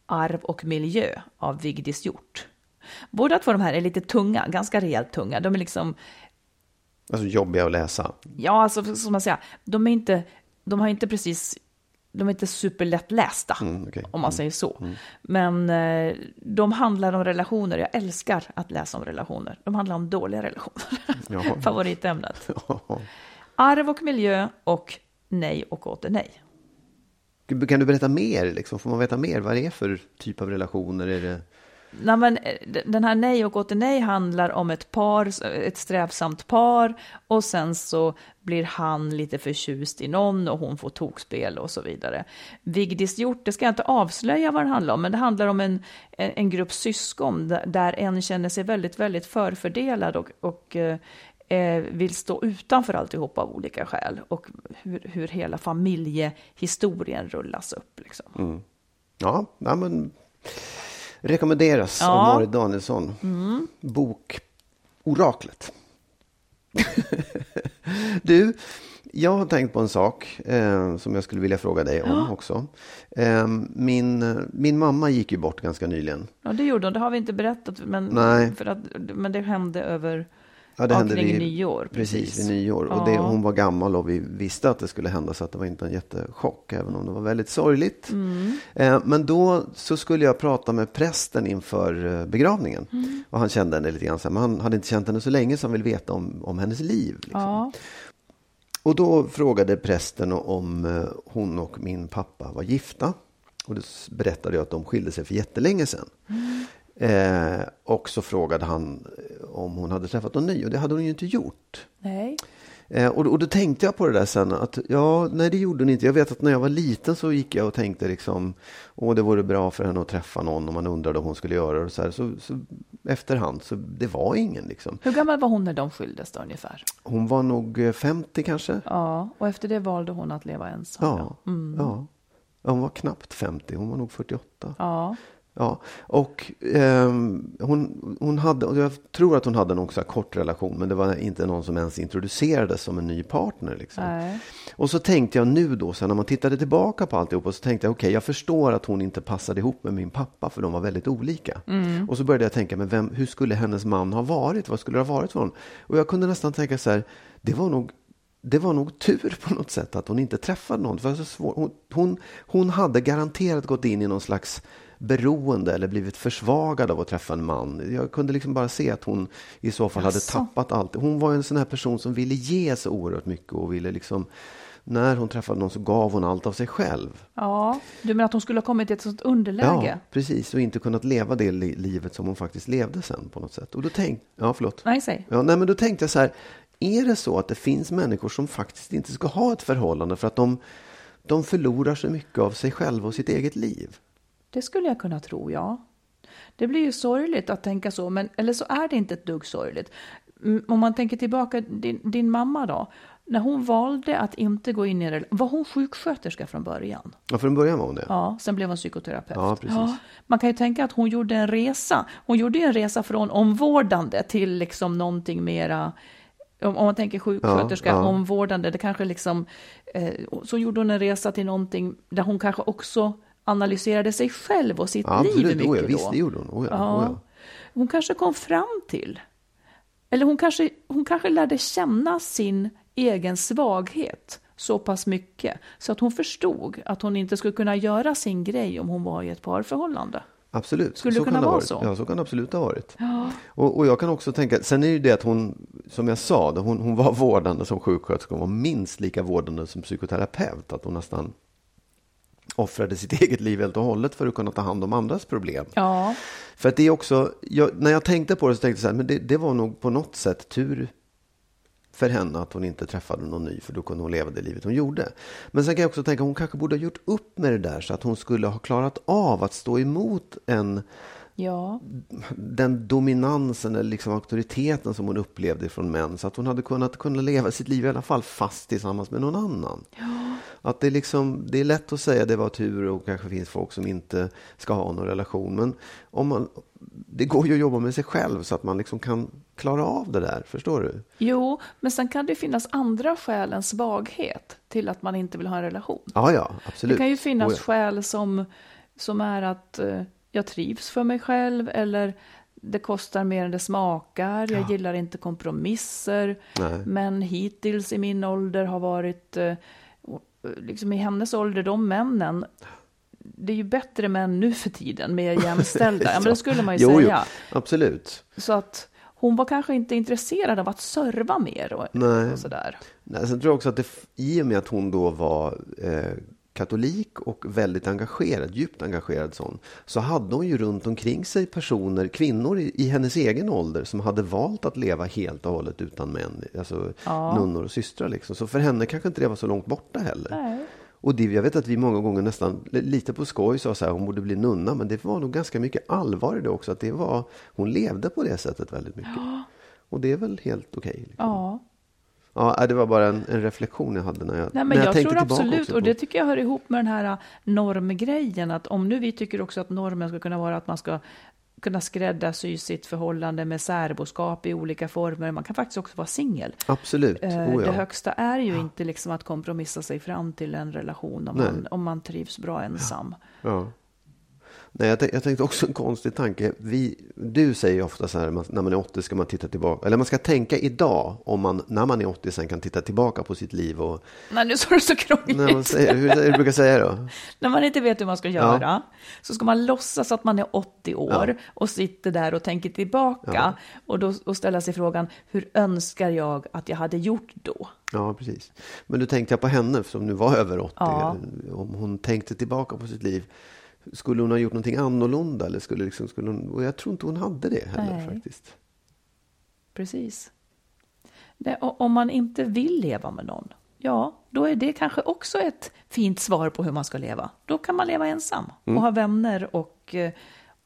Arv och miljö av Vigdis Hjort. Båda två de här är lite tunga, ganska rejält tunga. De är liksom, Alltså jobbiga att läsa. ja, alltså som man säger, de är inte, de har inte precis, de är inte superlättlästa, Mm, okej. om man säger så. Men eh, de handlar om relationer. Jag älskar att läsa om relationer. De handlar om dåliga relationer. Jaha. Favoritämnet. Arv och miljö och nej och åter nej. Kan du berätta mer? Liksom? Får man veta mer? Vad det är för typ av relationer? Är det... Nej, men den här nej och åter nej handlar om ett par, ett strävsamt par och sen så blir han lite förtjust i någon och hon får tokspel och så vidare. Vigdis Hjort, det ska jag inte avslöja vad det handlar om, men det handlar om en, en grupp syskon där- en känner sig väldigt, väldigt förfördelad och, och eh, vill stå utanför alltihop av olika skäl och hur, hur hela familjehistorien rullas upp. Liksom. Mm. Ja, nej men rekommenderas Ja. av Marit Danielsson. Bok Oraklet. du, jag har tänkt på en sak eh, som jag skulle vilja fråga dig om också. Eh, min, min mamma gick ju bort ganska nyligen. Ja, det gjorde hon. Det har vi inte berättat, men, Nej. För att, men det hände över Ja, det ja, hände kring vid- nyår. Precis, vid nyår. Och det, Ja. hon var gammal och vi visste att det skulle hända så att det var inte en jättechock, även om det var väldigt sorgligt. Mm. Eh, men då så skulle jag prata med prästen inför eh, begravningen. Mm. Och han kände henne lite grann, men han hade inte känt henne så länge så han vill veta om, om hennes liv. Liksom. Ja. Och då frågade prästen om eh, hon och min pappa var gifta. Och då berättade jag att de skilde sig för jättelänge sedan. Eh, och så frågade han eh, om hon hade träffat någon ny och det hade hon ju inte gjort. Nej. Eh, och, då- och då tänkte jag på det där sen att ja, nej det gjorde hon inte. Jag vet att när jag var liten så gick jag och tänkte liksom, åh det vore bra för henne att träffa någon och man undrade om hon skulle göra det och så här. Så, så efterhand, så det var ingen liksom. Hur gammal var hon när de skildes då ungefär? Hon var nog eh, 50 kanske. Ja, och efter det valde hon att leva ensam. Ja, ja. ja. Hon var knappt 50, hon var nog 48. Ja. Ja, och ehm, hon, hon hade, jag tror att hon hade någon så här kort relation, men det var inte någon som ens introducerades som en ny partner. Liksom. Nej. Och så tänkte jag nu då, sen när man tittade tillbaka på alltihop, och så tänkte jag okej, jag förstår att hon inte passade ihop med min pappa, för de var väldigt olika. Och så började jag tänka, men vem, hur skulle hennes man ha varit? Vad skulle det ha varit för honom? Och jag kunde nästan tänka så här, det var nog det var nog tur på något sätt att hon inte träffade någon. För så svår. Hon, hon, hon hade garanterat gått in i någon slags beroende eller blivit försvagad av att träffa en man. Jag kunde liksom bara se att hon i så fall hade tappat allt. Hon var en sån här person som ville ge så oerhört mycket och ville liksom när hon träffade någon så gav hon allt av sig själv. ja, du menar att hon skulle ha kommit i ett sånt underläge? Ja, precis. Och inte kunnat leva det li- livet som hon faktiskt levde sen på något sätt. Och då tänkte, ja förlåt. Nej, säg. Ja, nej, men då tänkte jag så här, är det så att det finns människor som faktiskt inte ska ha ett förhållande för att de, de förlorar så mycket av sig själva och sitt eget liv? Det skulle jag kunna tro, ja. Det blir ju sorgligt att tänka så, men eller så är det inte ett dugg sorgligt. Mm, Om man tänker tillbaka, din, din mamma då, när hon valde att inte gå in i det, var hon sjuksköterska från början? Ja, från början var hon det. Ja, sen blev hon psykoterapeut. Ja, precis. man kan ju tänka att hon gjorde en resa. Hon gjorde ju en resa från omvårdande till liksom någonting mera om, om man tänker sjuksköterska, Ja, ja. omvårdande, det kanske liksom, eh, så gjorde hon en resa till någonting där hon kanske också analyserade sig själv och sitt Ja, liv absolut. mycket Oh, ja, då. visst, det gjorde hon. Oh, ja, Ja. oh, ja. Hon kanske kom fram till, eller hon kanske, hon kanske lärde känna sin egen svaghet så pass mycket så att hon förstod att hon inte skulle kunna göra sin grej om hon var i ett parförhållande. Absolut. Skulle det kunna vara så? Ja, så kan det absolut ha varit. Och, och jag kan också tänka, sen är det ju det att hon, som jag sa, hon, hon var vårdande som sjuksköterska, hon var minst lika vårdande som psykoterapeut, att hon nästan offrade sitt eget liv helt och hållet för att kunna ta hand om andras problem. Ja, För att det är också, jag, när jag tänkte på det så tänkte jag så här, men det, det var nog på något sätt tur för henne att hon inte träffade någon ny, för då kunde hon leva det livet hon gjorde. Men sen kan jag också tänka, hon kanske borde ha gjort upp med det där så att hon skulle ha klarat av att stå emot en Ja. den dominansen eller liksom auktoriteten som hon upplevde från män så att hon hade kunnat kunna leva sitt liv i alla fall fast tillsammans med någon annan. Att det, liksom, det är lätt att säga det var tur och kanske finns folk som inte ska ha någon relation. Men om man, det går ju att jobba med sig själv så att man liksom kan klara av det där. Förstår du? Jo, men sen kan det finnas andra skäl än svaghet till att man inte vill ha en relation. Ja, ja, absolut. Det kan ju finnas Oh, ja. skäl som, som är att eh, jag trivs för mig själv eller det kostar mer än det smakar, jag gillar inte kompromisser. Nej. Men hittills i min ålder har varit, eh, liksom i hennes ålder, de männen, det är ju bättre män nu för tiden, mer jämställda. ja, men det skulle man ju jo, säga. Jo, absolut. Så att hon var kanske inte intresserad av att serva mer och, Nej. och sådär. Nej, sen tror jag också att det, i och med att hon då var eh, katolik och väldigt engagerad, djupt engagerad sån, så hade hon ju runt omkring sig personer, kvinnor i, i hennes egen ålder som hade valt att leva helt och hållet utan män, alltså nunnor och systrar liksom. Så för henne kanske inte det var så långt borta heller. Nej. Och det, jag vet att vi många gånger nästan lite på skoj sa så här, hon borde bli nunna, men det var nog ganska mycket allvar i det också, att det var, hon levde på det sättet väldigt mycket. Och det är väl helt okej. liksom. Ja. Ja, det var bara en, en reflektion jag hade när jag, Nej, men jag, tänkte tror absolut, och det tycker jag hör ihop med den här äh, normgrejen, att om nu vi tycker också att normen ska kunna vara att man ska kunna skräddarsy sitt förhållande med särboskap i olika former. Man kan faktiskt också vara singel. Absolut, Eh, oh, Det ja. högsta är ju inte liksom att kompromissa sig fram till en relation om, Nej. man, om man trivs bra ensam. Ja. Nej, jag, jag tänkte också en konstig tanke. Vi, du säger ju ofta så här, man, när man är 80 ska man titta tillbaka. Eller man ska tänka idag, om man när man är 80 sen kan titta tillbaka på sitt liv. Och, Nej, nu sa du så krångligt. när man säger, hur, hur brukar säga då? När man inte vet hur man ska göra så ska man låtsas att man är 80 år Ja. och sitter där och tänker tillbaka och, då, och ställa sig frågan hur önskar jag att jag hade gjort då? Ja, precis. Men nu tänkte jag på henne som nu var över 80. Ja. Om hon tänkte tillbaka på sitt liv. Skulle hon ha gjort någonting annorlunda? Eller skulle liksom, skulle hon, och jag tror inte hon hade det heller Nej. faktiskt. Precis. Det, och om man inte vill leva med någon, ja, då är det kanske också ett fint svar på hur man ska leva. Då kan man leva ensam Mm. och ha vänner och eh,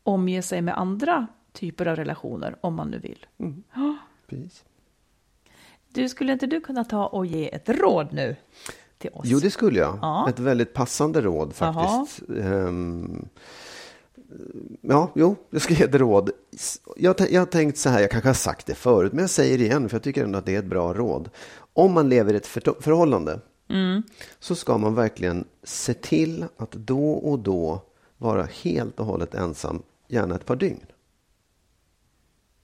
omge sig med andra typer av relationer om man nu vill. Precis. Du, skulle inte du kunna ta och ge ett råd nu till oss? Jo, det skulle jag. Ja. Ett väldigt passande råd faktiskt. Ehm, ja, jo, jag ska ge ett råd. Jag, jag har tänkt så här, jag kanske har sagt det förut, men jag säger det igen för jag tycker ändå att det är ett bra råd. Om man lever i ett för- förhållande så ska man verkligen se till att då och då vara helt och hållet ensam, gärna ett par dygn.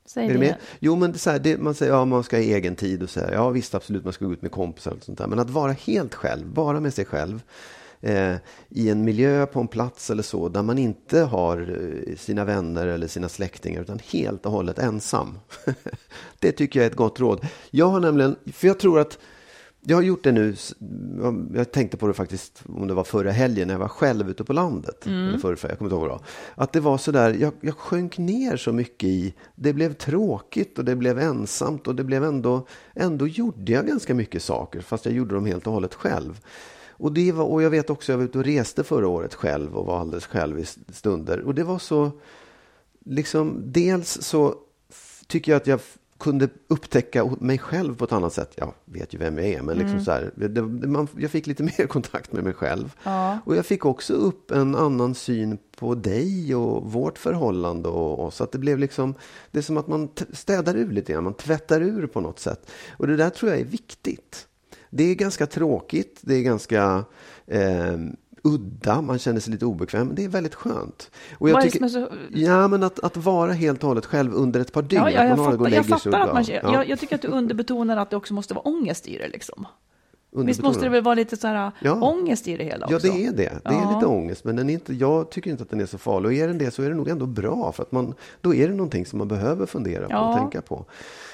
Säg Är du det. med? Jo, men det är så här, det, man säger ja, man ska ha egen tid och så här. Ja, visst, absolut, man ska gå ut med kompisar och sånt där. Men att vara helt själv, bara med sig själv, eh, i en miljö, på en plats eller så, där man inte har eh, sina vänner eller sina släktingar, utan helt och hållet ensam. det tycker jag är ett gott råd. Jag har nämligen, för jag tror att jag har gjort det nu, jag tänkte på det faktiskt om det var förra helgen när jag var själv ute på landet. Eller förra, jag kommer inte ihåg var. Att det var så där, jag, jag sjönk ner så mycket i, det blev tråkigt och det blev ensamt och det blev ändå, ändå gjorde jag ganska mycket saker fast jag gjorde dem helt och hållet själv. Och, det var, och jag vet också, jag var ute och reste förra året själv och var alldeles själv i stunder. Och det var så, liksom, dels så tycker jag att jag kunde upptäcka mig själv på ett annat sätt. Jag vet ju vem jag är, men liksom så här, det, man, jag fick lite mer kontakt med mig själv. Och jag fick också upp en annan syn på dig och vårt förhållande och oss. Att det blev liksom, det är som att man städar ur lite grann, man tvättar ur på något sätt. Och det där tror jag är viktigt. Det är ganska tråkigt, det är ganska eh, udda, man känner sig lite obekväm, men det är väldigt skönt. Och Vad är det som är så- Ja, men att, att vara helt och hållet själv under ett par dygn. Ja, ja, jag, fattar, jag fattar att man... ja, Jag, jag tycker att du underbetonar att det också måste vara ångest i det. Liksom. Visst måste det väl vara lite så här Ja. ångest i det hela också? Ja, det är det. Det är Ja. lite ångest, men den är inte, jag tycker inte att den är så farlig. Och är den det så är det nog ändå bra, för att man, då är det någonting som man behöver fundera på Ja. och tänka på.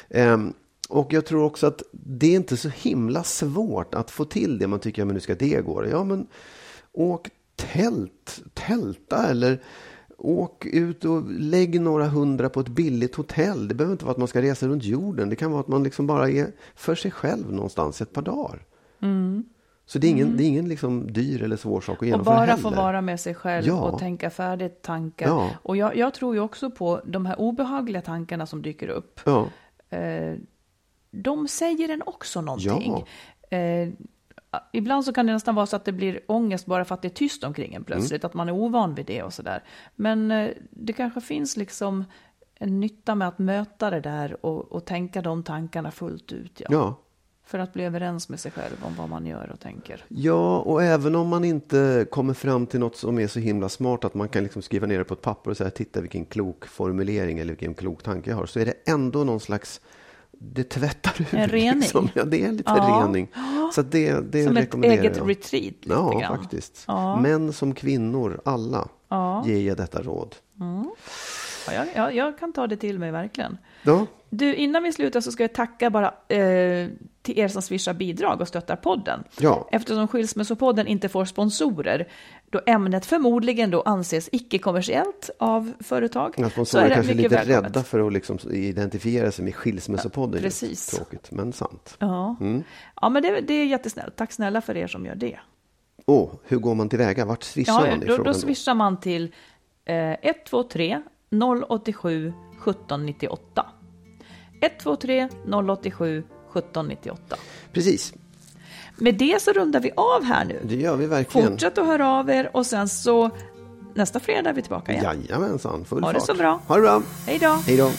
Ehm, och jag tror också att det är inte så himla svårt att få till det. Man tycker, ja men nu ska det gå. Ja, men åk tält, tälta eller Åk ut och lägg några hundra på ett billigt hotell. Det behöver inte vara att man ska resa runt jorden. Det kan vara att man liksom bara är för sig själv någonstans ett par dagar. Så det är ingen, det är ingen liksom dyr eller svår sak att Och genomföra bara heller. få vara med sig själv Ja. och tänka färdigt tankar. Ja. Och jag, jag tror ju också på de här obehagliga tankarna som dyker upp. Ja, Eh, de säger en också någonting. Eh, ibland så kan det nästan vara så att det blir ångest bara för att det är tyst omkring en plötsligt, att man är ovan vid det och sådär. Men eh, det kanske finns liksom en nytta med att möta det där och, och tänka de tankarna fullt ut. Ja. ja. För att bli överens med sig själv om vad man gör och tänker. Ja, och även om man inte kommer fram till något som är så himla smart att man kan liksom skriva ner det på ett papper och säga titta vilken klok formulering eller vilken klok tanke jag har, så är det ändå någon slags det tvättar ut. En rening. Liksom. Ja, det är lite Ja. rening. Så det, det Som ett eget jag. retreat Ja, grann. faktiskt. Ja. Män som kvinnor, alla, Ja. ger jag detta råd. Ja, jag, jag, jag kan ta det till mig verkligen. Ja, Du, innan vi slutar så ska jag tacka bara eh, till er som swishar bidrag och stöttar podden. Ja. Eftersom Skilsmässopodden inte får sponsorer, då ämnet förmodligen då anses icke-kommersiellt av företag. Ja, så Sponsorer är det kanske är lite välkommet. rädda för att liksom identifiera sig med Skilsmässopodden. Ja, precis. Tråkigt, men sant. Ja, Mm. ja men det, det är jättesnällt. Tack snälla för er som gör det. Åh, hur går man tillväga? Vart swishar Ja, man? då, då swishar man till eh, 123 087 1798. 123 087 1798. Precis, Med det så rundar vi av här nu. det gör vi verkligen. Fortsätt att höra av er och sen så nästa fredag är vi tillbaka igen. Jajamensan, full Ha det fart. så bra. Ha det bra. Hej då! Hej då.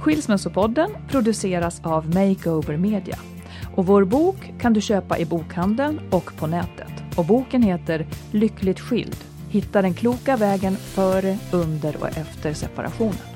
Skilsmässopodden produceras av Makeover Media. Och vår bok kan du köpa i bokhandeln och på nätet. Och boken heter Lyckligt skild. Hitta den kloka vägen före, under och efter separationen.